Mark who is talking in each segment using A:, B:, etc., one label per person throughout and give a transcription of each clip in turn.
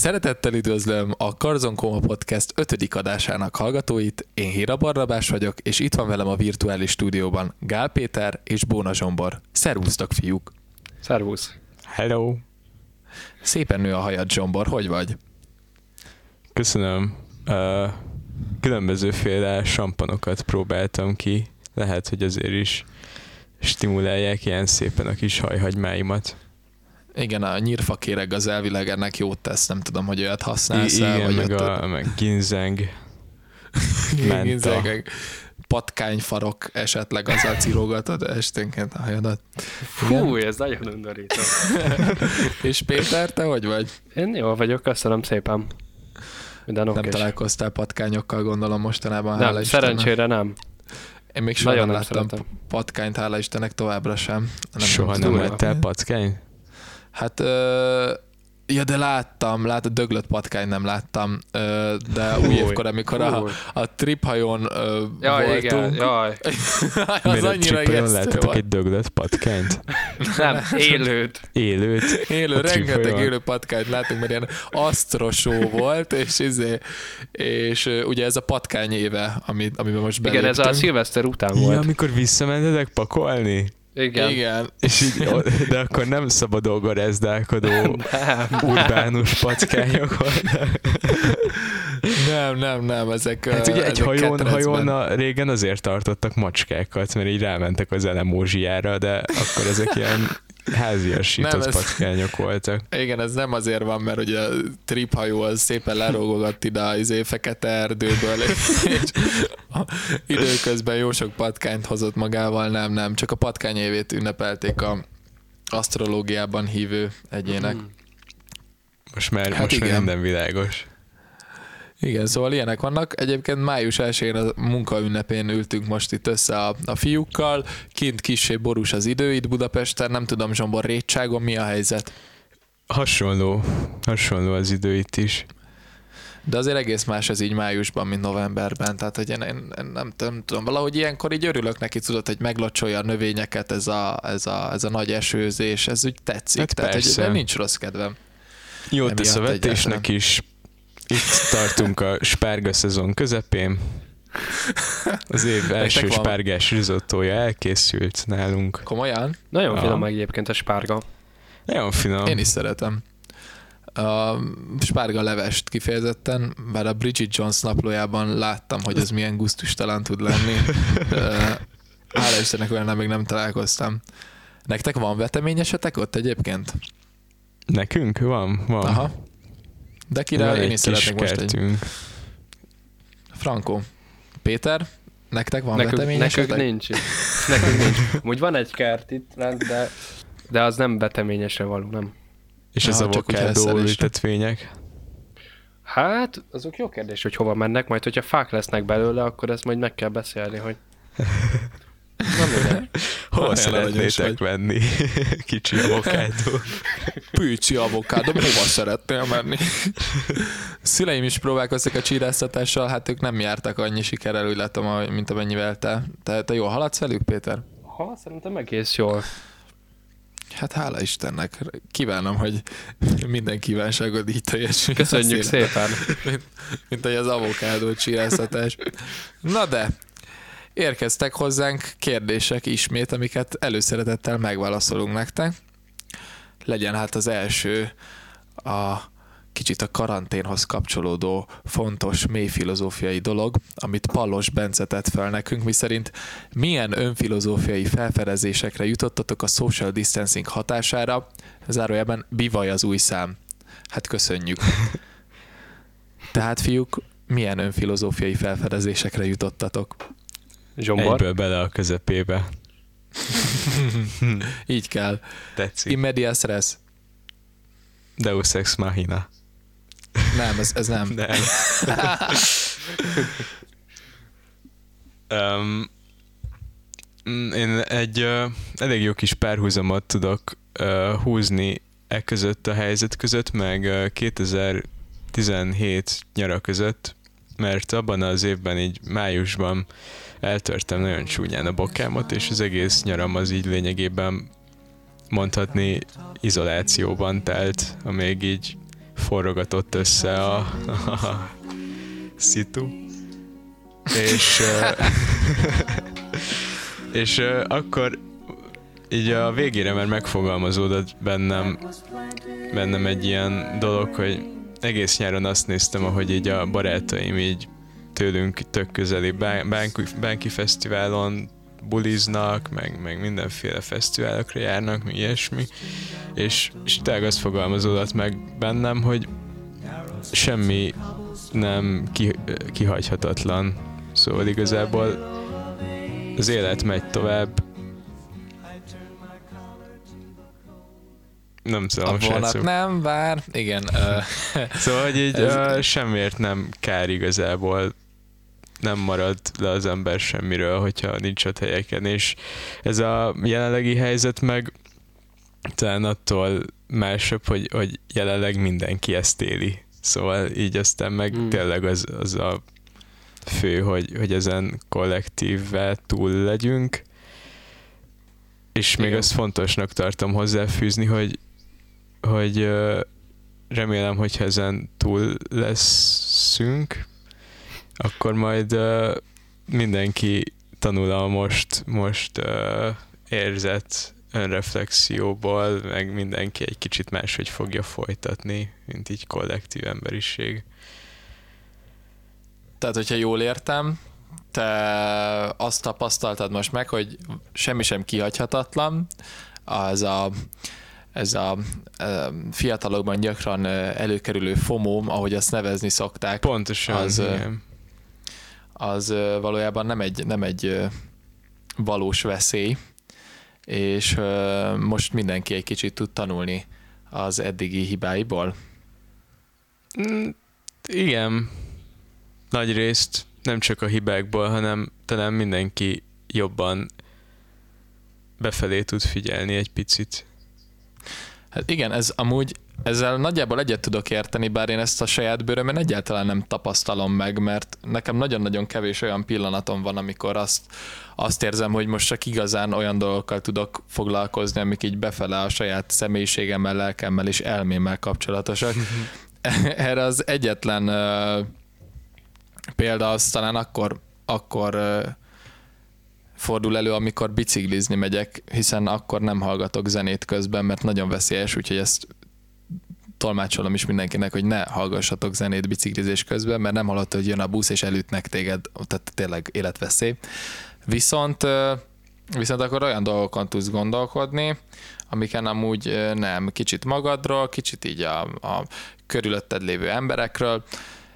A: Szeretettel üdvözlöm a Karzon Koma Podcast 5. adásának hallgatóit. Én Híra Barnabás vagyok, és itt van velem a virtuális stúdióban Gál Péter és Bóna Zsombor. Szervusztok, fiúk!
B: Szervusz!
C: Hello!
A: Szépen nő a hajad, Zsombor, hogy vagy?
C: Köszönöm. Uh, különbözőféle sampanokat próbáltam ki. Lehet, hogy azért is stimulálják ilyen szépen a kis hajhagymáimat.
A: Igen, a nyírfakéreg az elvileg ennek jót tesz, nem tudom, hogy olyat használsz I-
C: Igen,
A: vagy
C: meg, a, meg ginzeng, menta.
A: Ginzeng, patkányfarok esetleg azzal cirógatod esténként a hajadat.
B: Fú, ez nagyon undorító.
A: És Péter, te hogy vagy?
B: Én jól vagyok, köszönöm szépen. Minden
A: Nem
B: okés.
A: találkoztál patkányokkal, gondolom mostanában,
B: Nem,
A: hála
B: szerencsére nem.
A: Én még soha
B: Nagyon
A: nem
B: nem
A: láttam
B: szeretem.
A: patkányt, hála Istennek továbbra sem. Nem
C: Soha nem lettél packány?
A: Hát, ö, ja, de láttam, láttam, döglött patkány nem láttam, ö, de új évkor, amikor a, a triphajón ö,
B: Jaj,
A: voltunk,
B: igen, jaj.
A: az
C: Miért a
A: annyira ijesztő
C: láttatok
A: volt.
C: egy döglött patkányt?
B: Nem, élőt.
C: Élőt?
A: Élő,
C: a
A: rengeteg élő patkányt láttunk, mert ilyen asztrosó volt, és, izé, és ugye ez a patkány éve, ami, amiben most
B: Igen, ez a
A: beléptünk.
B: szilveszter után
C: Ja,
B: volt.
C: amikor visszamentetek pakolni?
B: Igen.
A: Igen,
C: És így, de akkor nem szabadon garázdálkodó
B: Nem.
C: urbánus packányok voltak.
A: nem, nem, nem, ezek
C: Hát ugye egy hajón, hajón a, régen azért tartottak macskákat, mert így rámentek az elemózsiára, de akkor ezek ilyen
A: Nem,
C: háziasított
A: ez-
C: patkányok voltak.
A: Igen, ez nem azért van, mert ugye a triphajó az szépen lerógogat ide az izé fekete erdőből, és időközben jó sok patkányt hozott magával, nem, nem, csak a patkány évét ünnepelték a asztrológiában hívő egyének.
C: Most már,
A: Hát
C: most már
A: igen.
C: minden világos.
A: Igen, szóval ilyenek vannak. Egyébként május 1-én a munkaünnepén ültünk most itt össze a, a fiúkkal. Kint kissé borús az idő itt Budapesten, nem tudom, Zsombor Rétságon mi a helyzet.
C: Hasonló, hasonló az idő itt is.
A: De azért egész más ez így májusban, mint novemberben. Tehát, hogy én, én, én nem, nem tudom, valahogy ilyenkor így örülök neki, tudod, hogy meglocsolja a növényeket ez a, ez a, ez a nagy esőzés, ez úgy tetszik.
C: Hát
A: Tehát, hogy
C: persze.
A: de nincs rossz kedvem.
C: Jót tesz a vetésnek is. Itt tartunk a spárga szezon közepén. Az év első spárgás risottója elkészült nálunk.
A: Komolyan?
B: Nagyon
C: Ja.
B: finom egyébként a spárga.
C: Nagyon finom.
A: Én is szeretem. A spárga levest kifejezetten, bár a Bridget Jones naplójában láttam, hogy ez milyen gusztustalan tud lenni. Hála Istennek olyan még nem találkoztam. Nektek van veteményesetek ott egyébként?
C: Nekünk van, van.
A: Aha. De
C: van
A: én is szeretnék most egy
C: kertünk.
A: Frankó. Péter, nektek van
B: Nekünk,
A: veteményesetek?
B: nekünk nincs. Nekünk nincs. Úgy van egy kert itt lent, de, de az nem beteményesre való, nem.
C: És
A: csak úgy
C: avokádó ültetvények.
B: Hát, azok jó kérdés, hogy hova mennek, majd hogyha fák lesznek belőle, akkor ezt majd meg kell beszélni, hogy... Nem.
C: Hol szeretnétek venni kicsi avokádó?
A: Pűcsi avokádom, hova szeretnél menni? Szüleim is próbálkoztak a csíráztatással, hát ők nem jártak annyi sikerrel, úgy látom, mint amennyivel te. Te, te jól haladsz velük, Péter?
B: Ha, szerintem egész jól.
A: Hát hála Istennek. Kívánom, hogy minden kívánságod így teljesül.
B: Köszönjük szépen.
A: Mint, mint hogy az avokádó csíráztatás. Na de, érkeztek hozzánk kérdések ismét, amiket előszeretettel megválaszolunk nektek. Legyen hát az első a kicsit a karanténhoz kapcsolódó fontos, mély filozófiai dolog, amit Pallos Bence tett fel nekünk, miszerint milyen önfilozófiai felfedezésekre jutottatok a social distancing hatására, zárójelben bivaj az új szám. Hát köszönjük. Tehát fiúk, milyen önfilozófiai felfedezésekre jutottatok?
B: Zsombor.
C: Egyből bele a közepébe.
A: Így kell.
C: Tetszik.
A: Immedias res.
C: Deus ex machina.
A: Nem, ez, ez nem.
C: Nem. um, én egy uh, elég jó kis párhuzamot tudok uh, húzni e között a helyzet között, meg uh, 2017 nyara között, mert abban az évben így májusban eltörtem nagyon csúnyán a bokámot, és az egész nyaram az így lényegében mondhatni izolációban telt, amíg így forrogatott össze a, a szitu. És, és akkor így a végére már megfogalmazódott bennem, bennem egy ilyen dolog, hogy egész nyáron azt néztem, ahogy így a barátaim így tőlünk tök közeli Bánki, Fesztiválon buliznak, meg, meg mindenféle fesztiválokra járnak, mi ilyesmi, és, és tényleg az fogalmazódott meg bennem, hogy semmi nem ki, kihagyhatatlan, szóval igazából az élet megy tovább, nem tudom,
A: A vonat nem, bár igen.
C: szóval, hogy így ez... semmiért nem kár igazából nem marad le az ember semmiről, hogyha nincs ott helyeken, és ez a jelenlegi helyzet meg talán attól másabb, hogy, hogy jelenleg mindenki ezt éli. Szóval így aztán meg hmm. tényleg az, az a fő, hogy, hogy ezen kollektívvel túl legyünk, és még Igen. azt fontosnak tartom hozzáfűzni, hogy, hogy remélem, hogy ezen túl leszünk, akkor majd mindenki tanul a most, most érzett önreflexióból, meg mindenki egy kicsit máshogy fogja folytatni, mint így kollektív emberiség.
A: Tehát, hogyha jól értem, te azt tapasztaltad most meg, hogy semmi sem kihagyhatatlan, az a, ez a, a fiatalokban gyakran előkerülő fomóm, ahogy azt nevezni szokták.
C: Pontosan, az, igen
A: az valójában nem egy, nem egy valós veszély, és most mindenki egy kicsit tud tanulni az eddigi hibáiból.
C: Mm, igen, nagy részt nem csak a hibákból, hanem talán mindenki jobban befelé tud figyelni egy picit.
A: Hát igen, ez amúgy ezzel nagyjából egyet tudok érteni, bár én ezt a saját bőrömön egyáltalán nem tapasztalom meg, mert nekem nagyon-nagyon kevés olyan pillanatom van, amikor azt, azt érzem, hogy most csak igazán olyan dolgokkal tudok foglalkozni, amik így befele a saját személyiségemmel, lelkemmel és elmémmel kapcsolatosak. Erre az egyetlen uh, példa az talán akkor, akkor uh, fordul elő, amikor biciklizni megyek, hiszen akkor nem hallgatok zenét közben, mert nagyon veszélyes, úgyhogy ezt tolmácsolom is mindenkinek, hogy ne hallgassatok zenét biciklizés közben, mert nem hallott, hogy jön a busz és elütnek téged, tehát tényleg életveszély. Viszont viszont akkor olyan dolgokon tudsz gondolkodni, amiken amúgy nem, kicsit magadról, kicsit így a, a körülötted lévő emberekről,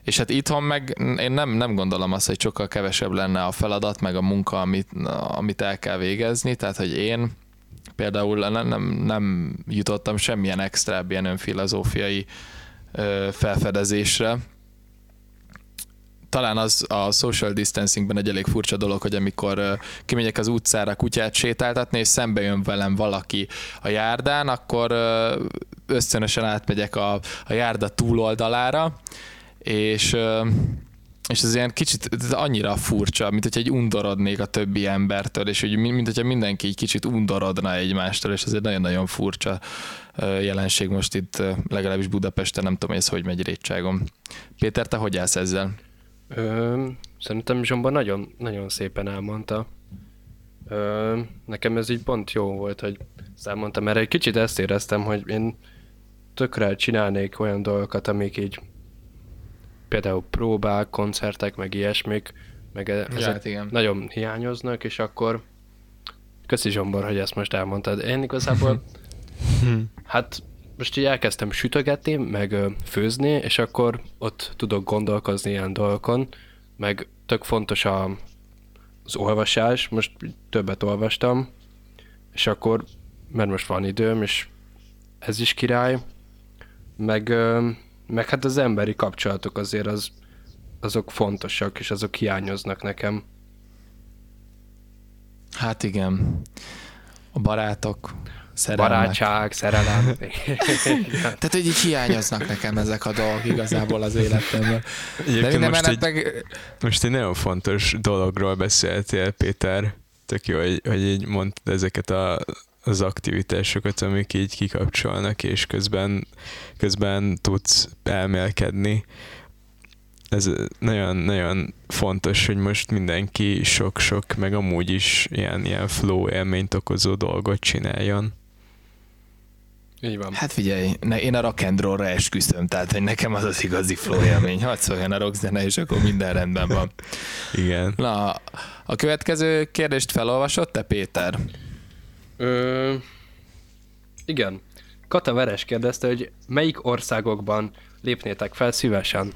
A: és hát itthon meg én nem, nem gondolom azt, hogy sokkal kevesebb lenne a feladat, meg a munka, amit, amit el kell végezni, tehát hogy én például nem, nem, nem jutottam semmilyen extra ilyen önfilozófiai felfedezésre. Talán az a social distancingben egy elég furcsa dolog, hogy amikor kimegyek az utcára kutyát sétáltatni, és szembe jön velem valaki a járdán, akkor ösztönösen átmegyek a, a járda túloldalára, és és ez ilyen kicsit ez annyira furcsa, mint hogy egy undorodnék a többi embertől, és hogy mint hogyha mindenki egy kicsit undorodna egymástól, és ez egy nagyon-nagyon furcsa jelenség most itt, legalábbis Budapesten, nem tudom, hogy ez hogy megy Rétságon. Péter, te hogy állsz ezzel?
B: Ö, szerintem Zsomba nagyon, nagyon szépen elmondta. Ö, nekem ez így pont jó volt, hogy elmondtam, mert egy kicsit ezt éreztem, hogy én tökre csinálnék olyan dolgokat, amik így például próbák, koncertek, meg ilyesmik, meg e- ezek hát igen. nagyon hiányoznak, és akkor köszi Zsombor, hogy ezt most elmondtad. Én igazából hát most így elkezdtem sütögetni, meg főzni, és akkor ott tudok gondolkozni ilyen dolgokon, meg tök fontos a, az olvasás, most többet olvastam, és akkor, mert most van időm, és ez is király, meg meg hát az emberi kapcsolatok azért az, azok fontosak, és azok hiányoznak nekem.
A: Hát igen. A barátok, szerelmek.
B: Barátság, szerelem.
A: Tehát, hogy így hiányoznak nekem ezek a dolgok igazából az életemben.
C: De nem most, egy, meg... most egy nagyon fontos dologról beszéltél, Péter. Tök jó, hogy, hogy így mondtad ezeket a az aktivitásokat, amik így kikapcsolnak, és közben, közben tudsz elmélkedni. Ez nagyon-nagyon fontos, hogy most mindenki sok-sok, meg amúgy is ilyen, ilyen flow élményt okozó dolgot csináljon.
B: Így van.
A: Hát figyelj, ne, én a rock and roll-ra esküszöm, tehát hogy nekem az az igazi flow élmény. Hadd szóljon a rockzene, és akkor minden rendben van.
C: Igen.
A: Na, a következő kérdést felolvasott te, Péter?
B: Ö, igen. Kata Veres kérdezte, hogy melyik országokban lépnétek fel szívesen?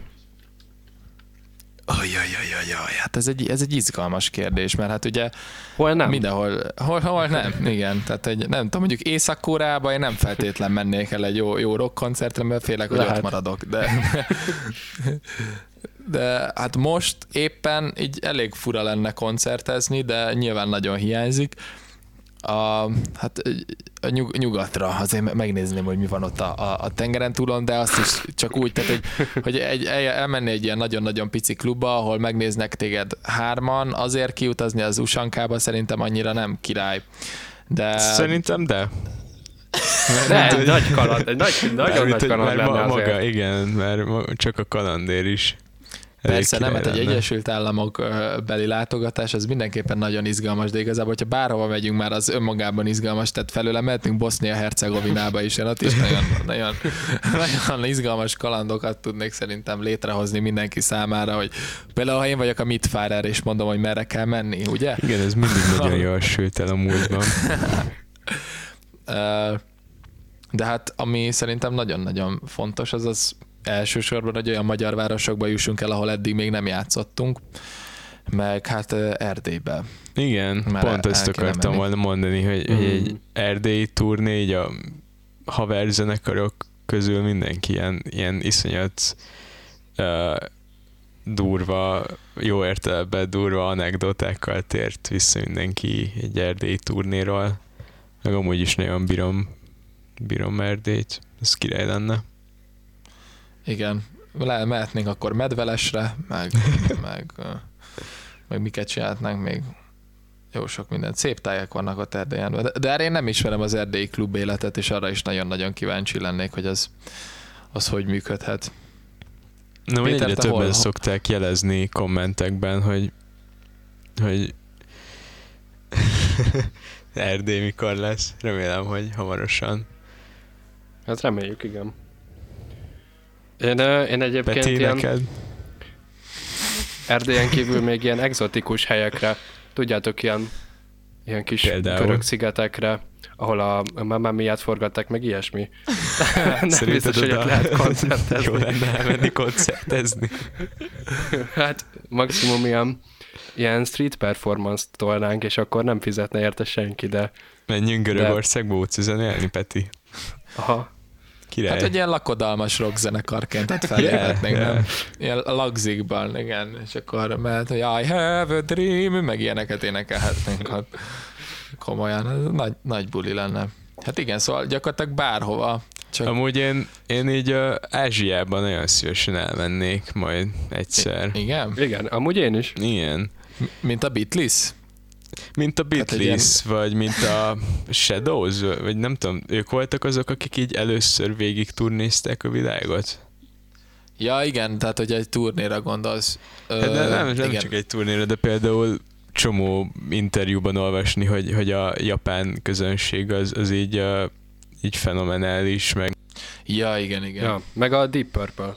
A: Ajajajajaj, hát ez egy, ez egy izgalmas kérdés, mert hát ugye
B: Hol nem?
A: mindenhol, hol, hol nem, igen, tehát egy, nem tudom, mondjuk Észak-Koreába én nem feltétlen mennék el egy jó, jó rock koncertre, mert félek, hogy
B: Lehet.
A: ott maradok, de, de hát most éppen így elég fura lenne koncertezni, de nyilván nagyon hiányzik. A, hát a nyug, nyugatra, azért megnézném, hogy mi van ott a, a, a tengeren túlon, de azt is csak úgy, tehát hogy, hogy egy, el- elmenni egy ilyen nagyon-nagyon pici klubba, ahol megnéznek téged hárman, azért kiutazni az usankába szerintem annyira nem király. De
C: Szerintem de.
B: De, egy nagy kaland, egy nagy, nagyon
C: Mármint,
B: nagy kaland
C: már
B: lenne
C: ma-
B: azért.
C: maga, igen, mert csak a kalandér is.
A: Persze nem, hát egy. Egyesült Államok beli látogatás, az mindenképpen nagyon izgalmas, de igazából, hogyha bárhova megyünk, már az önmagában izgalmas, tehát felőle mehetünk Bosznia-Hercegovinába is, én ott is nagyon, nagyon, nagyon izgalmas kalandokat tudnék szerintem létrehozni mindenki számára, hogy például, ha én vagyok a Mitfárer, és mondom, hogy merre kell menni, ugye?
C: Igen, ez mindig nagyon jól sült el a múltban.
A: De hát ami szerintem nagyon-nagyon fontos, az az elsősorban, hogy olyan magyar városokba jussunk el, ahol eddig még nem játszottunk, meg hát Erdélybe.
C: Igen,
A: Már
C: pont
A: el
C: ezt akartam volna mondani, hogy, hogy egy
B: Mm.
C: erdélyi turné, így a haverzenekarok közül mindenki ilyen, ilyen iszonyat uh, durva, jó értelemben durva anekdotákkal tért vissza mindenki egy erdélyi turnéról. Meg amúgy is nagyon bírom, bírom Erdélyt. Ez király lenne.
A: Igen, le, mehetnénk akkor medvelesre, meg, meg, meg miket csinálhatnánk még. Jó sok mindent. Szép tájak vannak ott Erdélyen. De, de erre én nem ismerem az erdélyi klub életet, és arra is nagyon-nagyon kíváncsi lennék, hogy az, az hogy működhet.
C: Na,
A: Péter,
C: egyre többen
A: hol-
C: szokták jelezni kommentekben, hogy hogy Erdély mikor lesz. Remélem, hogy hamarosan.
B: Hát reméljük, igen. Én, én egyébként
C: Peti,
B: ilyen
C: neked?
B: Erdélyen kívül még ilyen egzotikus helyekre, tudjátok, ilyen, ilyen kis
C: Például?
B: görög szigetekre, ahol a Mamma miatt forgatták, meg ilyesmi. Nem
C: Szerinted
B: biztos, hogy ott lehet
C: Jó
B: koncertezni.
C: lenne elmenni koncertezni.
B: Hát maximum ilyen, ilyen street performance-t tolnánk, és akkor nem fizetne érte senki, de
C: Menjünk Görögországba úcizenélni, Peti.
B: aha,
C: Király.
A: Hát egy ilyen lakodalmas rockzenekarként tehát felléphetnénk,
C: Yeah,
A: nem?
C: yeah.
A: Ilyen lagzikban, igen, és akkor mehet, hogy I have a dream, meg ilyeneket énekelhetnénk, hát komolyan, ez nagy, nagy buli lenne. Hát igen, szóval gyakorlatilag bárhova, csak
C: Amúgy én, én így uh, Ázsiában nagyon szívesen elmennék majd egyszer.
A: igen,
B: igen, amúgy én is.
C: Igen.
A: mint a Beatles.
C: Mint a
A: egy
C: Beatles, vagy mint a Shadows, vagy nem tudom, ők voltak azok, akik így először végig turnézták a világot?
A: Ja, igen, tehát hogy egy turnéra gondolsz.
C: Hát de nem, nem
A: igen.
C: csak egy turnéra, de például csomó interjúban olvasni, hogy, hogy a japán közönség az, az így, uh, így fenomenális, meg,
A: Ja, igen, igen.
B: Ja, meg a Deep Purple.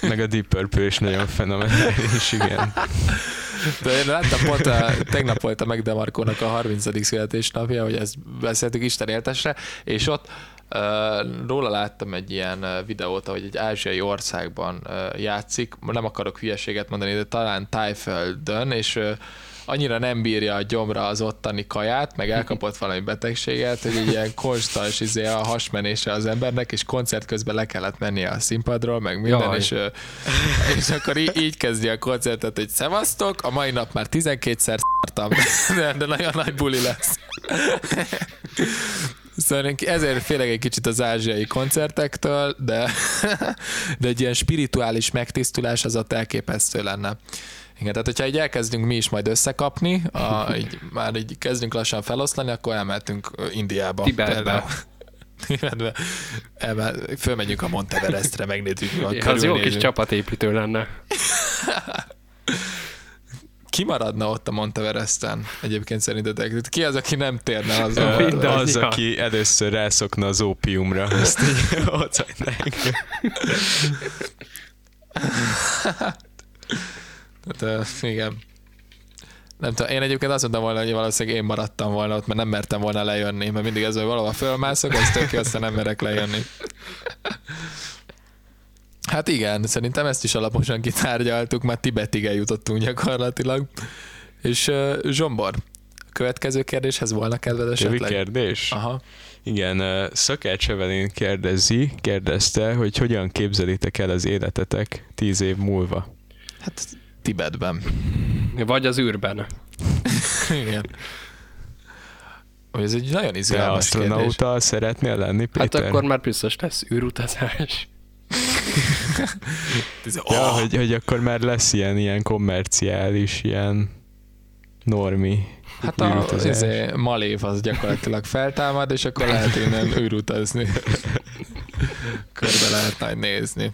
C: meg a Deep Purple is nagyon fenomenális, igen.
A: De én láttam pont, a, tegnap volt a Megdemarkónak a 30. születésnapja, hogy ezt beszéltük Isten éltesre, és ott uh, róla láttam egy ilyen ö, videót, hogy egy ázsiai országban játszik, nem akarok hülyeséget mondani, de talán Tájföldön, és annyira nem bírja a gyomra az ottani kaját, meg elkapott valami betegséget, hogy ilyen konstans izé a hasmenése az embernek, és koncert közben le kellett mennie a színpadról, meg minden,
B: Jaj.
A: és, és akkor így, így kezdi a koncertet, hogy szevasztok, a mai nap már 12-szer szartam, de, de nagyon nagy buli lesz. Szóval ezért félek egy kicsit az ázsiai koncertektől, de, de egy ilyen spirituális megtisztulás az ott elképesztő lenne. Igen, tehát hogyha így elkezdünk mi is majd összekapni, a, így, már így kezdünk lassan feloszlani, akkor elmehetünk ö, Indiába.
B: Tibetbe.
A: Tibetbe. Elme, fölmegyünk a Monteverestre, megnézzük. a
B: Az jó kis csapatépítő lenne.
A: Ki maradna ott a Monteveresten? Egyébként szerintetek? Ki az, aki nem térne az?
C: Ö,
B: Minden.
C: az,
B: Ja.
C: aki először rászokna az ópiumra, azt így ott.
A: Tehát, uh, igen. Nem tudom, én egyébként azt mondtam volna, hogy valószínűleg én maradtam volna ott, mert nem mertem volna lejönni, mert mindig ez, hogy valahol fölmászok, ez tök jó, aztán nem merek lejönni. Hát igen, szerintem ezt is alaposan kitárgyaltuk, már Tibetig eljutottunk gyakorlatilag. És uh, Zsombor, a következő kérdéshez volna kedved esetleg?
C: kérdés?
A: Aha.
C: Igen, Szakács Evelyn kérdezi, kérdezte, hogy hogyan képzelitek el az életetek tíz év múlva.
A: Hát Tibetben.
B: Vagy az űrben.
A: Igen. Ez egy nagyon
C: Te
A: izgalmas kérdés.
C: asztronauta szeretnél lenni,
B: Hát
C: Péter?
B: akkor már biztos lesz űrutazás.
C: Ja,
A: oh,
C: hogy, hogy akkor már lesz ilyen, ilyen kommerciális, ilyen normi
A: Hát a
C: űrutazás.
A: izé, Malév az gyakorlatilag feltámad, és akkor lehet innen űrutazni. Körbe lehet majd nézni.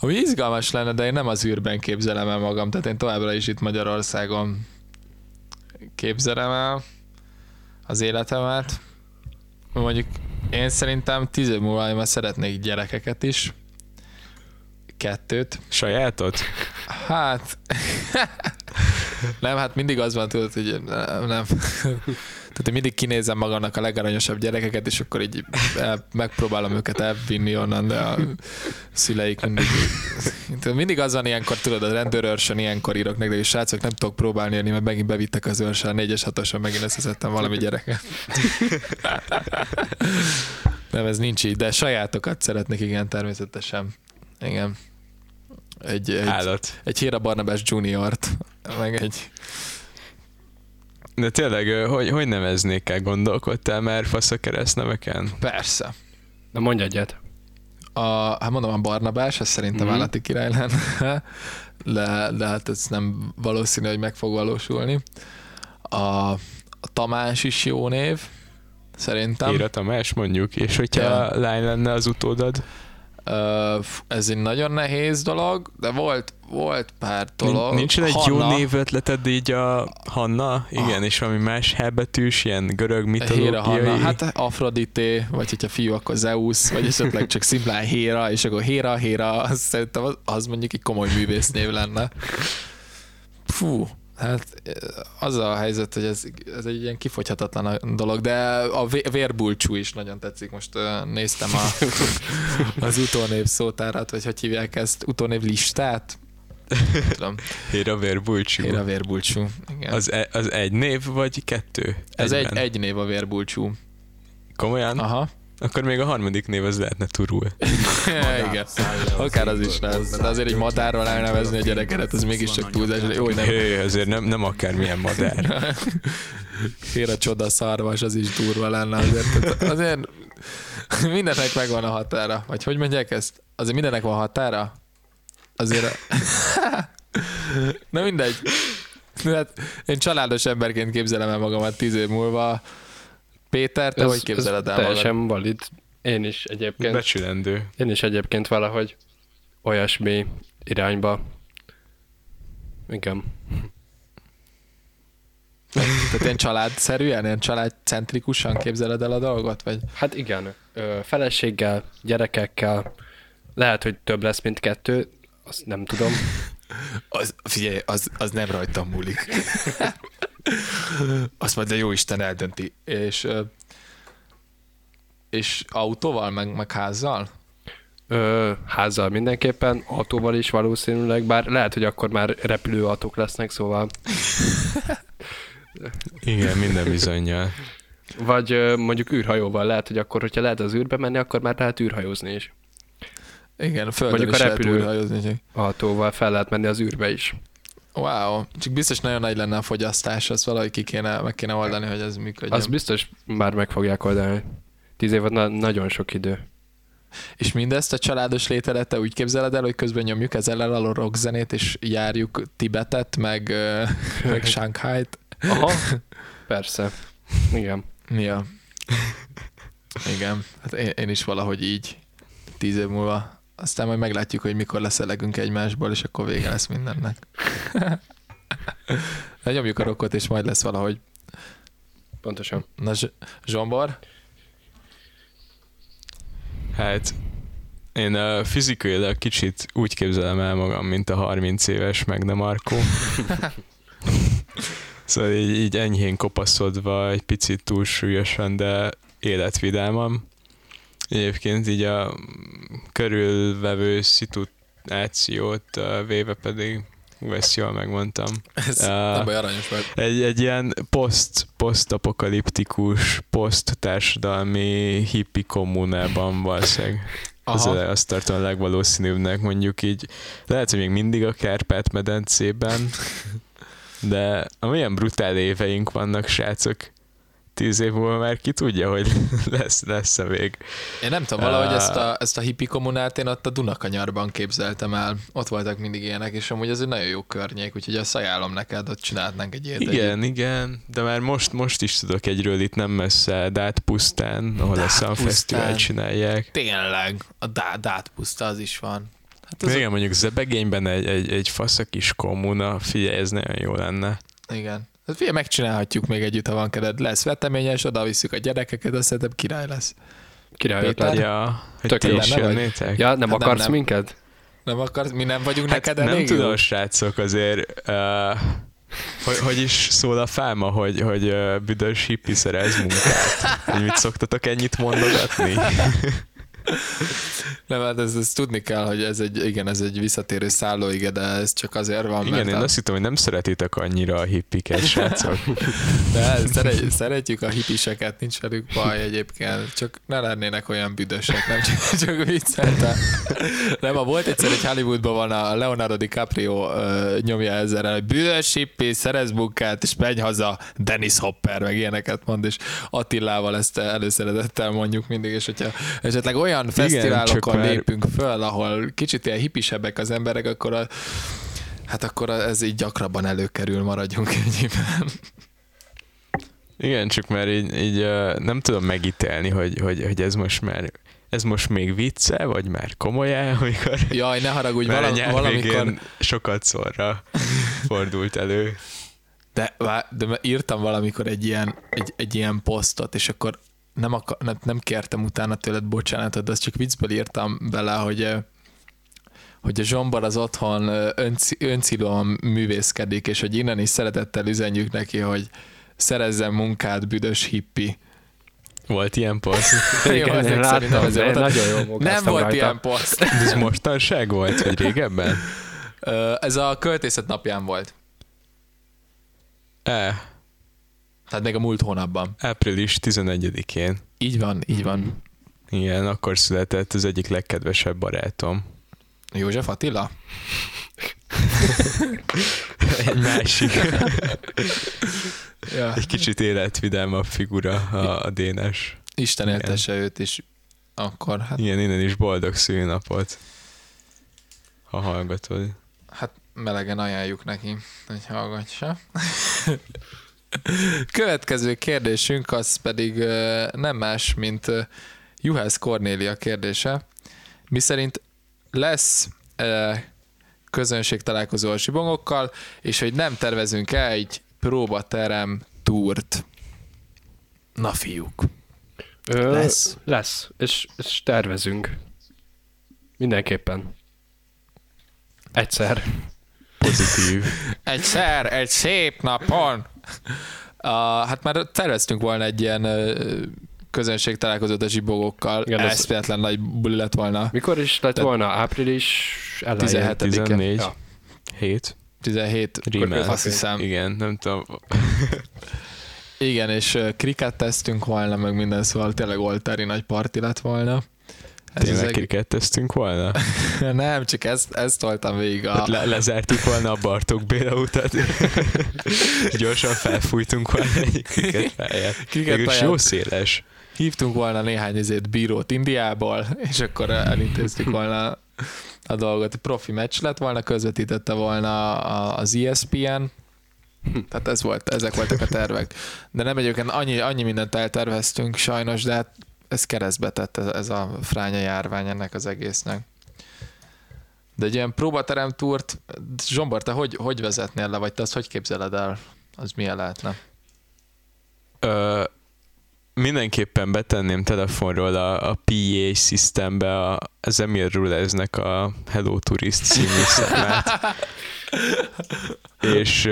A: Ami izgalmas lenne, de én nem az űrben képzelem el magam, tehát én továbbra is itt Magyarországon képzelem el az életemet. Mondjuk én szerintem tíz év múlva én már szeretnék gyerekeket is. Kettőt.
C: Sajátot?
A: Hát, nem, hát mindig az van, tudod, hogy nem. Tehát én mindig kinézem magamnak a legaranyosabb gyerekeket, és akkor így el, megpróbálom őket elvinni onnan, de a szüleik mindig... Mindig az van ilyenkor, tudod, a rendőrőrsön ilyenkor írok nektek, és srácok, nem tudok próbálni jönni, mert megint bevittek az őrsön, a négyes hatosan megint összeszedtem valami gyereket. Nem, ez nincs így, de sajátokat szeretnék, igen, természetesen. Igen. Egy, egy,
C: Állat.
A: egy Héra Barnabás juniort, meg egy...
C: De tényleg, hogy, hogy neveznék el? Gondolkodtál már fasz a keresztneveken?
A: Persze.
B: Na mondj egyet.
A: A, hát mondom, a Barnabás, az szerintem
B: Mhm.
A: állati király lenne, de, de hát ez nem valószínű, hogy meg fog valósulni. A, a Tamás is jó név, szerintem.
C: Éra Tamás mondjuk, és hogyha
A: Ja.
C: lány lenne az utódad?
A: Ez egy nagyon nehéz dolog, de volt, volt pár dolog.
C: Nin- Nincsen egy jó
A: Hanna,
C: névötleted így a Hanna? Igen,
A: Ah.
C: és valami más hebetűs, ilyen görög
A: Héra Hanna,
C: mitológiai.
A: hát Afrodité, vagy hogyha fiú, akkor Zeus, vagy esetleg csak szimplán Héra, és akkor Héra, Héra, az szerintem az, az mondjuk egy komoly művésznév lenne. Fú, hát az a helyzet, hogy ez, ez egy ilyen kifogyhatatlan dolog, de a vé- vérbulcsú is nagyon tetszik. Most uh, néztem a, az utónév szótárat, vagy hogy hívják ezt, utónév listát? Tudom,
C: Héra Vérbulcsú.
A: Héra vérbulcsú. Igen.
C: Az, e, az egy név, vagy kettő?
A: ez egy, egy név a vérbulcsú.
C: Komolyan?
A: Aha.
C: Akkor még a harmadik név az lehetne turul.
A: Igen. Akár az is lesz. De azért egy madárral elnevezni a gyereket, az mégiscsak túlzás. Jó, nem
C: Hé, azért nem, nem akármilyen madár.
A: fér a csoda szarvas, az is durva lenne azért. Azért mindennek megvan a határa. Vagy hogy mondják ezt? Azért mindennek van határa? Azért... Na mindegy. Hát én családos emberként képzelem el magamat tíz év múlva. Péter, te hogy képzeled el magad?
B: teljesen valid. Én is egyébként.
C: Becsülendő.
B: Én is egyébként valahogy olyasmi irányba. Igen.
A: Tehát ilyen családszerűen, ilyen családcentrikusan képzeled el a dolgot? Vagy?
B: Hát igen. Ö, feleséggel, gyerekekkel. Lehet, hogy több lesz, mint kettő. Azt nem tudom.
A: Az, figyelj, az, az nem rajtam múlik. Azt majd a jó Isten eldönti. És, és autóval, meg, meg házzal?
B: Ö, házzal mindenképpen, autóval is valószínűleg, bár lehet, hogy akkor már repülőautók lesznek, szóval
C: Igen, minden bizonyal.
B: vagy ö, mondjuk űrhajóval lehet, hogy akkor, hogyha lehet az űrbe menni, akkor már lehet űrhajózni is.
A: Igen, a földön
B: Mondjuk
A: is
B: a
A: lehet
B: repülő-
A: csak-
B: Autóval fel lehet menni az űrbe is.
A: Wow, csak biztos nagyon nagy lenne a fogyasztás, azt valahogy ki kéne, meg kéne oldani, hogy ez működjön.
B: Az biztos már meg fogják oldani. Tíz év na- nagyon sok idő.
A: És mindezt a családos lételete úgy képzeled el, hogy közben nyomjuk ezzel el a rockzenét, és járjuk Tibetet, meg, meg Shanghai-t.
B: Aha, persze. Igen.
A: Ja. Igen. Hát én, én is valahogy így tíz év múlva. Aztán majd meglátjuk, hogy mikor leszelegünk egymásból, és akkor vége lesz mindennek. De nyomjuk a rockot, és majd lesz valahogy.
B: Pontosan.
A: Na, Z- Zsombor?
C: Hát én uh, fizikailag kicsit úgy képzelem el magam, mint a 30 éves Megne Markó. szóval így, így enyhén kopaszodva, egy picit túlsúlyosan, de életvidámam. Egyébként így a körülvevő szituációt uh, véve pedig, ú, ezt jól megmondtam.
A: Ez
C: Ah.
A: nem baj, aranyos vagy.
C: Egy, egy ilyen poszt, posztapokaliptikus, poszt-társadalmi hippi kommunában valószínűleg. Az
A: Aha.
C: a, azt tartom a legvalószínűbbnek, mondjuk így. Lehet, hogy még mindig a Kárpát-medencében, de amilyen brutál éveink vannak, srácok, tíz év múlva már ki tudja, hogy lesz, lesz-e még.
A: Én nem tudom, valahogy
C: Ah.
A: ezt a, ezt a hippi kommunát én ott a Dunakanyarban képzeltem el. Ott voltak mindig ilyenek, és amúgy ez egy nagyon jó környék, úgyhogy azt ajánlom neked, ott csinálhatnánk egy ilyet.
C: Igen, igen, de már most, most is tudok egyről itt nem messze, Dát pusztán, ahol a
A: Dát
C: Sun
A: pusztán.
C: Fesztivál csinálják.
A: Tényleg, a dá- dát puszta az is van. Hát az
C: Igen, mondjuk Zebegényben egy, egy, egy fasz a kis kommuna, figyelj, ez nagyon jó lenne.
A: Igen. Hát figyelj, megcsinálhatjuk még együtt, ha van kedved. Lesz veteményes, oda visszük a gyerekeket, azt szerintem király lesz.
B: Király
A: Péter?
B: ötlet.
C: Ja, hogy
B: Tök
C: ti is jönnétek?
B: Ja, nem
A: Hát nem,
B: akarsz
A: nem.
B: minket?
A: Nem akarsz, mi nem vagyunk
C: Hát
A: neked
C: nem
A: elég
C: tudom,
A: jó?
C: srácok, azért uh, hogy, hogy is szól a fáma, hogy, hogy uh, büdös hippi szerez munkát? Hogy mit szoktatok ennyit mondogatni?
A: Nem, hát ez, ez, tudni kell, hogy ez egy, igen, ez egy visszatérő szállóige, de ez csak azért van,
C: Igen,
A: mert
C: én
A: a,
C: azt hittem, hogy nem szeretitek annyira a hippiket, srácok.
A: de szeret, szeretjük a hipiseket, nincs velük baj egyébként, csak ne lennének olyan büdösek, nem csak, csak vicceltem. Nem, a volt egyszer egy Hollywoodban van a Leonardo DiCaprio uh, nyomja ezzel, hogy büdös hippi, szerez munkát, és menj haza, Dennis Hopper, meg ilyeneket mond, és Attilával ezt előszeretettel mondjuk mindig, és hogyha esetleg olyan fesztiválokon
C: csak már-
A: lépünk föl, ahol kicsit ilyen hippisebbek az emberek, akkor a, hát akkor ez így gyakrabban előkerül, maradjunk ennyiben.
C: Igen, csak már így, így nem tudom megítélni, hogy, hogy, hogy ez most már ez most még vicce, vagy már komolyá, amikor
A: Jaj, ne haragudj, vala, valamikor...
C: sokat szorra fordult elő.
A: De, de írtam valamikor egy ilyen, egy, egy ilyen posztot, és akkor nem, akar, nem, nem kértem utána tőled bocsánatot, de azt csak viccből írtam bele, hogy hogy a Zsombar az otthon önci, öncilóan művészkedik, és hogy innen is szeretettel üzenjük neki, hogy szerezzen munkát, büdös hippi.
C: Volt ilyen poszt?
A: Jó,
B: Igen,
A: szerintem
B: láttam,
A: volt.
B: nagyon jól
A: Nem volt
B: rajta.
A: ilyen poszt.
C: Ez mostanság volt, vagy régebben?
A: Ez a költészet napján volt.
C: E,
A: Tehát még a múlt hónapban.
C: április 11-én.
A: Így van, így van.
C: Igen, akkor született az egyik legkedvesebb barátom.
A: József Attila?
C: Egy másik,
A: Ja.
C: egy kicsit életvidámabb figura a, a Dénes.
A: Isten éltesse őt is. Akkor, hát,
C: Igen, innen is boldog szülinapot. Ha hallgatod.
A: hát melegen ajánljuk neki, hogy hallgatsa. Következő kérdésünk az pedig nem más, mint Juhász Kornélia kérdése. Mi szerint lesz közönség találkozó a sibongokkal, és hogy nem tervezünk el egy próbaterem túrt. Na fiúk.
B: Ö,
A: Lesz.
B: Lesz, és, és tervezünk. Mindenképpen. Egyszer.
C: Pozitív.
A: Egyszer, egy szép napon. Uh, hát már terveztünk volna egy ilyen uh, közönség találkozót a zsibogókkal.
B: Igen, ez-
A: Eszméletlen nagy buli lett volna.
B: Mikor is lett
A: Te-
B: volna? Április elején?
A: 17.
C: 14.
B: Ja.
C: 7.
A: 17,
C: Rímel.
A: azt hiszem.
C: Igen, nem tudom.
A: Igen, és uh, kriket tesztünk volna, meg minden, szóval tényleg oltári nagy parti lett volna. Ez az
C: Tényleg
A: egész...
C: kriketteztünk volna?
A: Nem, csak ezt, ezt toltam végig a...
C: Hát le, lezártuk volna a Bartók Béla utat. Gyorsan felfújtunk volna egy kriketpályát.
A: Kriketpályát.
C: Jó széles.
A: hívtunk volna néhány ezért bírót Indiából, és akkor elintéztük volna a dolgot. Profi meccs lett volna, közvetítette volna az ESPN, tehát ez volt, ezek voltak a tervek. De nem egyébként annyi, annyi mindent elterveztünk sajnos, de hát ez keresztbe tett ez, a fránya járvány ennek az egésznek. De egy ilyen próbaterem túrt, Zsombor, te hogy, hogy vezetnél le, vagy te azt hogy képzeled el? Az milyen lehetne?
C: Ö, mindenképpen betenném telefonról a, a PA systembe a, az Emil Ruleznek a Hello Tourist című számát. és,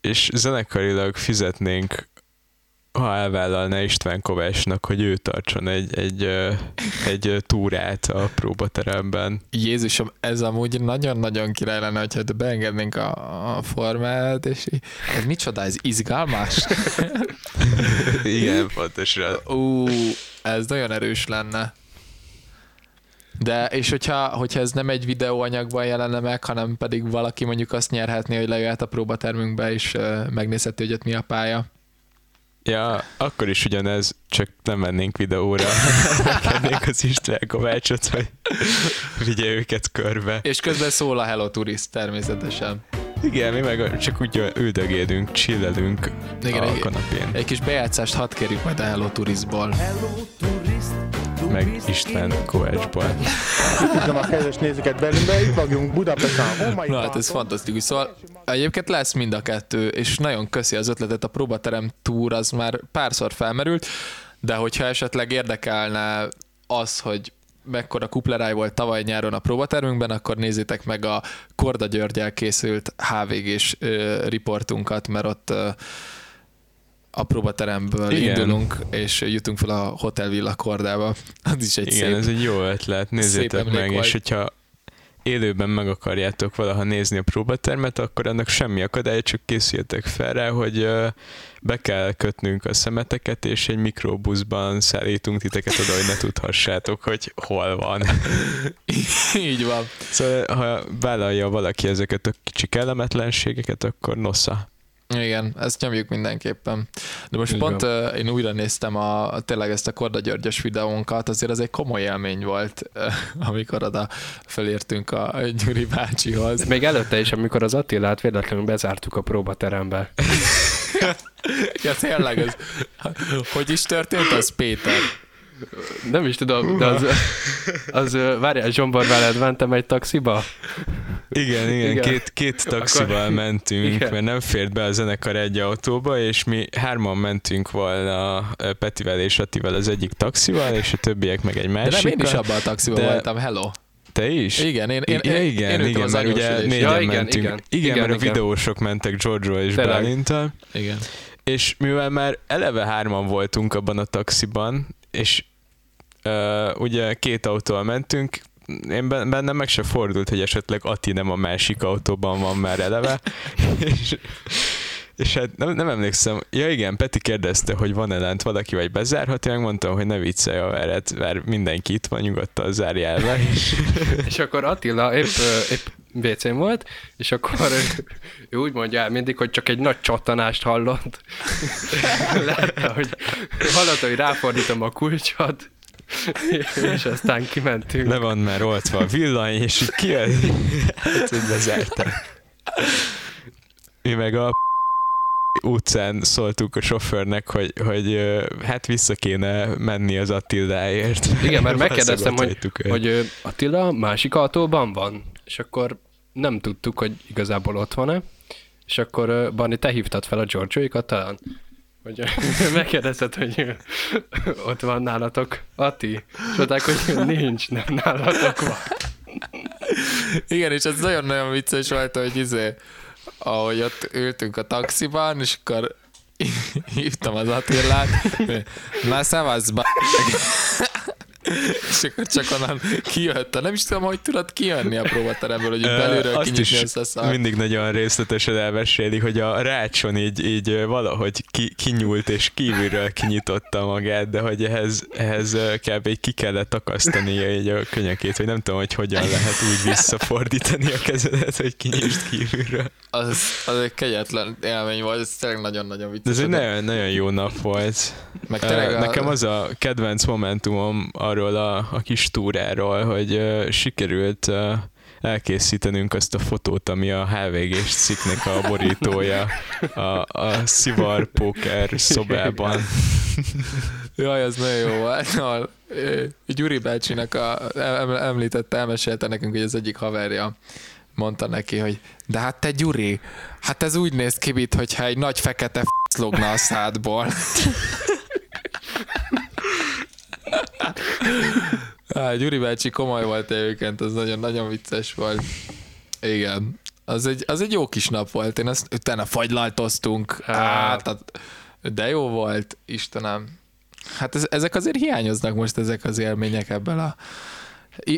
C: és zenekarilag fizetnénk ha elvállalná István Kovácsnak, hogy ő tartson egy, egy, egy túrát a próbateremben.
A: Jézusom, ez amúgy nagyon-nagyon király lenne, hogyha beengednénk a, a formát, és ez micsoda, ez izgalmas?
C: Igen, pontosan.
A: Ú, ez nagyon erős lenne. De, és hogyha, hogyha ez nem egy videóanyagban jelenne meg, hanem pedig valaki mondjuk azt nyerhetné, hogy lejöhet a próbatermünkbe, és megnézheti, hogy ott mi a pálya.
C: Ja, akkor is ugyanez, csak nem mennénk videóra. Megkennénk az István Kovácsot, hogy vigye őket körbe.
A: És közben szól a Hello Tourist természetesen.
C: Igen, mi meg csak úgy üldögélünk, chillelünk Igen, a kanapén.
A: Egy kis bejátszást hadd kérjük majd a Hello Touristból. Hello
C: Tourist, meg István Kovácsból.
D: Üdvözlöm a kedves nézőket Berlinbe, itt vagyunk Budapesten.
A: Oh Na hát ez fantasztikus. Szóval egyébként lesz mind a kettő, és nagyon köszi az ötletet, a próbaterem túr az már párszor felmerült, de hogyha esetleg érdekelne az, hogy mekkora kupleráj volt tavaly nyáron a próbatermünkben, akkor nézzétek meg a Korda Györgyel készült HVG-s riportunkat, mert ott a próbateremből Igen. indulunk, és jutunk fel a Hotel Villa Kordába. Az is egy
C: Igen,
A: szép,
C: ez egy jó ötlet, nézzétek meg, volt. és hogyha élőben meg akarjátok valaha nézni a próbatermet, akkor annak semmi akadály, csak készüljetek fel rá, hogy be kell kötnünk a szemeteket, és egy mikrobuszban szállítunk titeket oda, hogy ne tudhassátok, hogy hol van.
A: Így van.
C: Szóval, ha vállalja valaki ezeket a kicsi kellemetlenségeket, akkor nosza.
A: Igen, ezt nyomjuk mindenképpen. De most Igen. pont uh, én újra néztem a, tényleg ezt a Korda Györgyös videónkat, azért ez egy komoly élmény volt, uh, amikor oda felértünk a Gyuri bácsihoz.
B: Még előtte is, amikor az Attilát véletlenül bezártuk a próbaterembe.
A: ja, tényleg, ez, hogy is történt az, Péter?
B: Nem is tudom, de az, az, az várjál, Zsombor veled mentem egy taxiba?
C: Igen, igen, igen. Két, két taxival Akkor... mentünk, igen. mert nem fért be a zenekar egy autóba, és mi hárman mentünk volna Petivel és Attivel az egyik taxival, és a többiek meg egy másikkal.
A: De nem én is abban a taxiban de... voltam, hello.
C: Te is?
A: Igen, én, én,
C: én,
A: én
C: igen, én igen, mert ugye négyen ja, igen, mentünk. Igen, igen, igen, mert igen. a videósok mentek Giorgio és Bálintal.
A: Igen.
C: És mivel már eleve hárman voltunk abban a taxiban, és uh, ugye két autóval mentünk, én bennem meg se fordult, hogy esetleg Ati nem a másik autóban van már eleve. és, és hát nem, nem emlékszem, ja igen, Peti kérdezte, hogy van-e lent valaki, vagy bezárhat, én megmondtam, hogy ne viccelj a veret, mert mindenki itt van, nyugodtan zárja el
B: és, és akkor Attila épp, épp wc volt, és akkor ő, úgy mondja el mindig, hogy csak egy nagy csattanást hallott. Lehet, hogy hallotta, hogy ráfordítom a kulcsot, és aztán kimentünk.
C: Le van már oltva a villany, és így kijön. hát, hogy bezártam. Mi meg a utcán szóltuk a sofőrnek, hogy, hogy hát vissza kéne menni az Attiláért.
B: Igen, mert megkérdeztem, hogy, hogy Attila másik autóban van, és akkor nem tudtuk, hogy igazából ott van-e, és akkor Barni, te hívtad fel a Giorgioikat talán? Hogy megkérdezted, hogy ott van nálatok Ati, és mondták, hogy nincs, nem nálatok van.
A: Igen, és ez nagyon-nagyon vicces volt, hogy izé, ahogy ott ültünk a taxiban, és akkor hívtam az Attilát, már szevasz, és akkor csak onnan kijött. Nem is tudom, hogy tudod kijönni a próbateremből, hogy belülről
C: kinyitni ezt a szart. mindig nagyon részletesen elmeséli, hogy a rácson így, így valahogy ki, kinyúlt és kívülről kinyitotta magát, de hogy ehhez, ehhez ö, kb. ki kellett akasztani egy a könyökét, hogy nem tudom, hogy hogyan lehet úgy visszafordítani a kezedet, hogy kinyisd kívülről.
A: Az, az egy kegyetlen élmény volt, ez tényleg nagyon-nagyon
C: De
A: vicces.
C: ez egy nagyon, nagyon jó nap volt.
A: Meg
C: Ö,
A: tényleg a-
C: Nekem az a kedvenc momentumom arról a, a kis túráról, hogy ö, sikerült ö, elkészítenünk azt a fotót, ami a HVG-s cikknek a borítója a, a Szivar Poker szobában.
A: Jaj, az nagyon jó volt. No, Gyuri bácsinak a, em, említette, elmesélte nekünk, hogy az egyik haverja mondta neki, hogy de hát te Gyuri, hát ez úgy néz ki, mint hogyha egy nagy fekete f*** logna a szádból. Á, Gyuri bácsi komoly volt egyébként, az nagyon-nagyon vicces volt. Igen. Az egy, az egy jó kis nap volt. Én azt utána fagylaltoztunk. Hát, de jó volt, Istenem. Hát ez, ezek azért hiányoznak most ezek az élmények ebből a...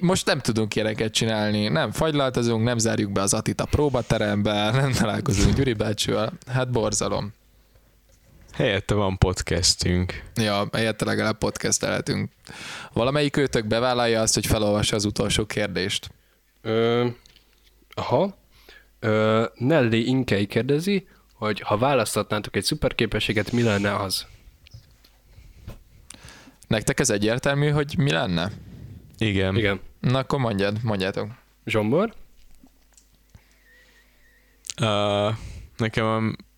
A: Most nem tudunk ilyeneket csinálni, nem fagylaltozunk, nem zárjuk be az Atit a próbaterembe, nem találkozunk Gyuri bácsival. Hát borzalom.
C: Helyette van podcastünk.
A: Ja, helyette legalább podcastelhetünk. Valamelyik őtök bevállalja azt, hogy felolvassa az utolsó kérdést.
B: Ö, aha. Ö, Nelly Inkei kérdezi, hogy ha választhatnátok egy szuperképességet, mi lenne az?
A: Nektek ez egyértelmű, hogy mi lenne?
C: Igen.
B: Igen.
A: Na akkor mondjad, mondjátok.
B: Zsombor?
C: Uh, nekem a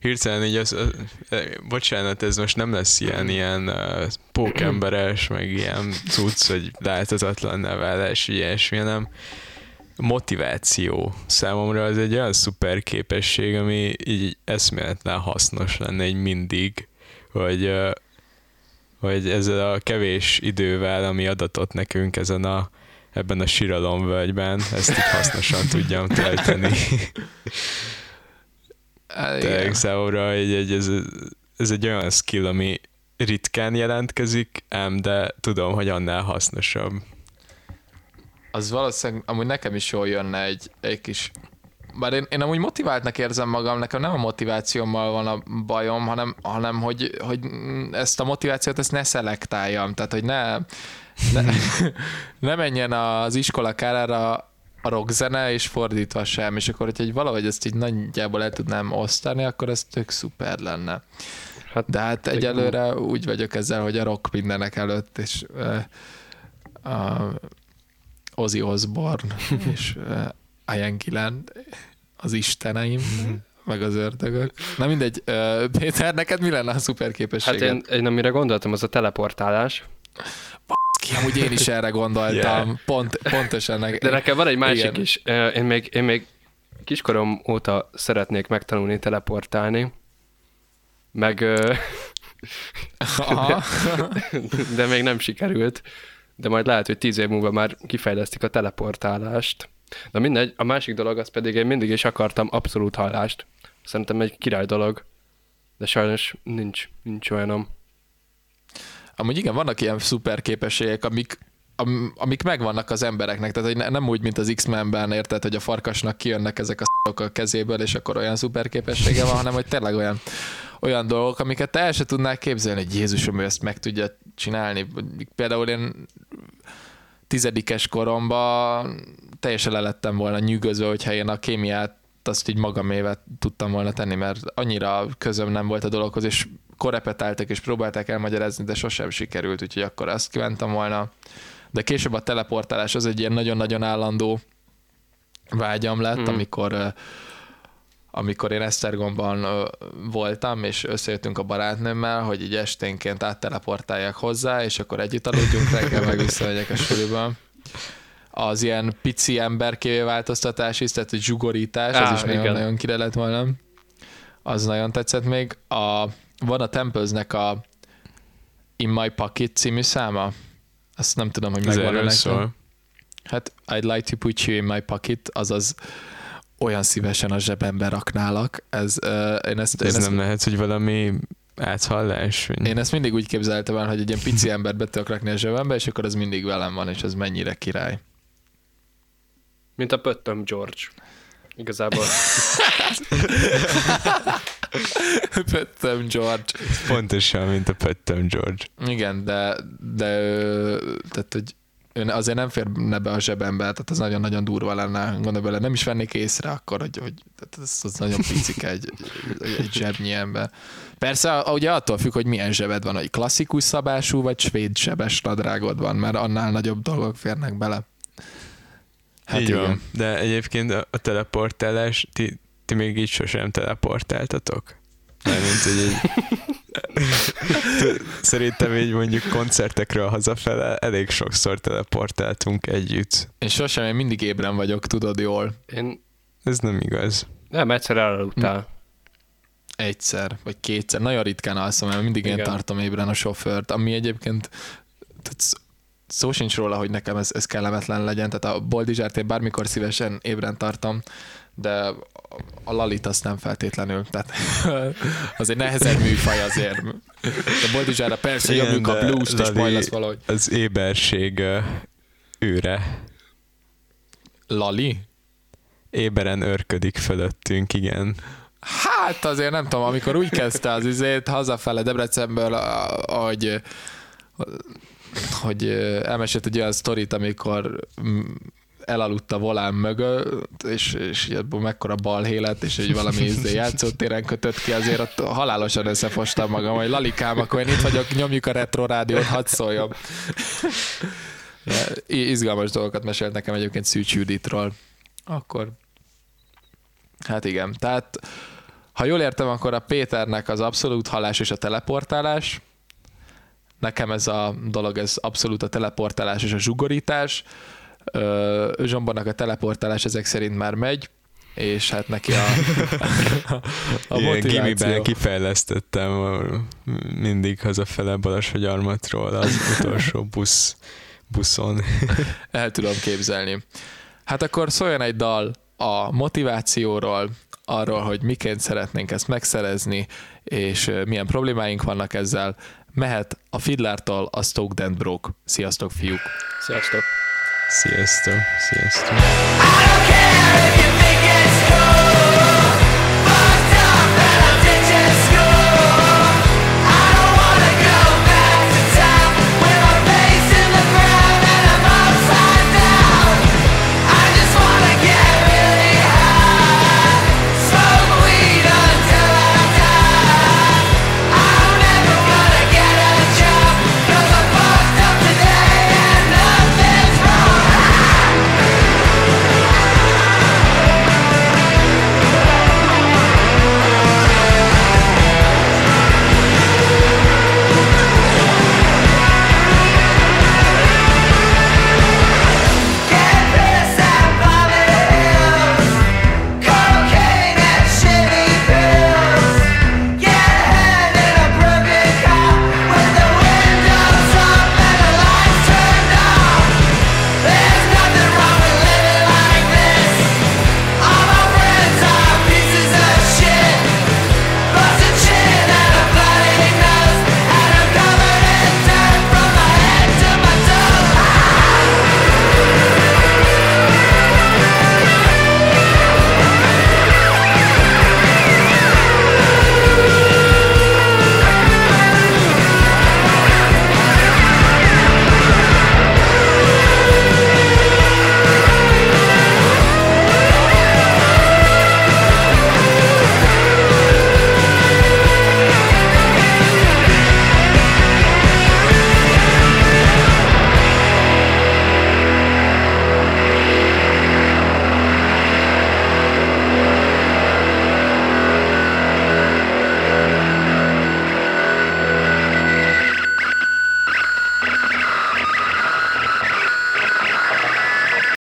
C: hirtelen így az, az, bocsánat, ez most nem lesz ilyen, ilyen uh, pókemberes, meg ilyen cucc, hogy láthatatlan nevelés, ilyesmi, hanem motiváció. Számomra az egy olyan szuper képesség, ami így eszméletlen hasznos lenne így mindig, hogy, uh, hogy ezzel a kevés idővel, ami adatott nekünk ezen a ebben a síralomvölgyben, ezt így hasznosan tudjam tölteni.
A: Igen.
C: számomra egy, egy, ez, ez egy olyan skill, ami ritkán jelentkezik, ám de tudom, hogy annál hasznosabb.
A: Az valószínűleg amúgy nekem is jól jönne egy, egy kis bár én, én amúgy motiváltnak érzem magam, nekem nem a motivációmmal van a bajom, hanem, hanem hogy, hogy ezt a motivációt ezt ne szelektáljam, tehát hogy ne, ne, ne menjen az iskola kárára a rockzene, és fordítva sem, és akkor, hogyha egy valahogy ezt így nagyjából el tudnám osztani, akkor ez tök szuper lenne.
B: Hát
A: De hát egyelőre úgy vagyok ezzel, hogy a rock mindenek előtt, és uh, a Ozzy Osbourne, és uh, Ian Gillan, az isteneim, meg az ördögök. Na mindegy, uh, Péter, neked mi lenne a szuper
B: Hát
A: képességed?
B: én, én amire gondoltam, az a teleportálás.
A: Amúgy én is erre gondoltam.
C: Yeah.
A: Pont, pontosan.
B: De nekem van egy másik
A: Igen.
B: is. Én még, én még kiskorom óta szeretnék megtanulni teleportálni. Meg,
A: Aha.
B: de még nem sikerült. De majd lehet, hogy tíz év múlva már kifejlesztik a teleportálást. Na mindegy, a másik dolog az pedig én mindig is akartam abszolút hallást. Szerintem egy király dolog. De sajnos nincs, nincs olyanom.
A: Amúgy igen, vannak ilyen szuper képességek, amik, am, amik megvannak az embereknek, tehát hogy ne, nem úgy, mint az X-Menben, érted, hogy a farkasnak kijönnek ezek a szarok a kezéből, és akkor olyan szuper képessége van, hanem hogy tényleg olyan, olyan dolgok, amiket te el se tudnál képzelni, hogy Jézusom, ő ezt meg tudja csinálni. Például én tizedikes koromban teljesen lelettem volna nyűgözve, hogyha én a kémiát azt így magamévet tudtam volna tenni, mert annyira közöm nem volt a dologhoz, és korepetáltak és próbálták elmagyarázni, de sosem sikerült, úgyhogy akkor azt kívántam volna. De később a teleportálás az egy ilyen nagyon-nagyon állandó vágyam lett, hmm. amikor amikor én Esztergomban voltam, és összejöttünk a barátnőmmel, hogy így esténként átteleportálják hozzá, és akkor együtt aludjunk reggel, meg visszamegyek a suliba. Az ilyen pici emberkévé változtatás is, tehát hogy zsugorítás,
B: Á,
A: az is nagyon-nagyon kire lett volna. Az nagyon tetszett még. A, van a Templesnek a In My Pocket című száma. Azt nem tudom, hogy megvan
C: erről szól.
A: Hát I'd like to put you in my pocket, azaz olyan szívesen a zsebembe raknálak. Ez, uh, én, ezt, én,
C: Ez
A: ezt,
C: nem lehet, hogy valami áthallás? Vagy...
A: én ezt mindig úgy képzeltem el, hogy egy ilyen pici embert be tudok rakni a zsebembe, és akkor az mindig velem van, és az mennyire király.
B: Mint a Pöttöm George. Igazából.
A: Pettem George.
C: Pontosan, mint a Pettem George.
A: Igen, de, de tehát, hogy ő azért nem férne be a zsebembe, tehát az nagyon-nagyon durva lenne, gondolj bele, nem is vennék észre akkor, hogy, hogy tehát ez, az nagyon picike egy, egy, zsebnyi ember. Persze, ugye attól függ, hogy milyen zsebed van, hogy klasszikus szabású, vagy svéd zsebes nadrágod van, mert annál nagyobb dolgok férnek bele.
C: Hát így igen. van. De egyébként a teleportálás, ti, ti még így sosem teleportáltatok? Mármint, hogy így... Szerintem így mondjuk koncertekről hazafele elég sokszor teleportáltunk együtt.
A: Én sosem, én mindig ébren vagyok, tudod jól.
B: Én...
C: Ez nem igaz.
B: Nem, egyszer elaludtál.
A: Egyszer, vagy kétszer. Nagyon ritkán alszom, mert mindig Igen. én tartom ébren a sofőrt, ami egyébként tehát szó sincs róla, hogy nekem ez, ez kellemetlen legyen, tehát a boldizsárt én bármikor szívesen ébren tartom, de a lalit azt nem feltétlenül, tehát az egy nehezebb műfaj azért. A boldizsára persze Igen, jobbunk a blues-t, és majd lesz valahogy.
C: Az éberség őre.
A: Lali?
C: Éberen örködik fölöttünk, igen.
A: Hát azért nem tudom, amikor úgy kezdte az izét hazafele Debrecenből, hogy hogy elmesélt egy olyan sztorit, amikor elaludt a volán mögött, és, és ebből mekkora balhé lett, és egy valami izé játszótéren kötött ki, azért ott halálosan összefostam magam, hogy lalikám, akkor én itt vagyok, nyomjuk a retro rádiót, hadd szóljon. Ja, izgalmas dolgokat mesélt nekem egyébként Szűcs Juditról. Akkor, hát igen, tehát ha jól értem, akkor a Péternek az abszolút halás és a teleportálás, nekem ez a dolog, ez abszolút a teleportálás és a zsugorítás, Zsombornak a teleportálás ezek szerint már megy, és hát neki a,
C: a, a Igen, gimiben kifejlesztettem mindig hazafele Balassagyarmatról az utolsó busz, buszon.
A: El tudom képzelni. Hát akkor szóljon egy dal a motivációról, arról, hogy miként szeretnénk ezt megszerezni, és milyen problémáink vannak ezzel. Mehet a Fidlártól a Stoke Dent Sziasztok, fiúk!
B: Sziasztok!
C: Sziasztok, sziasztok. I don't care if you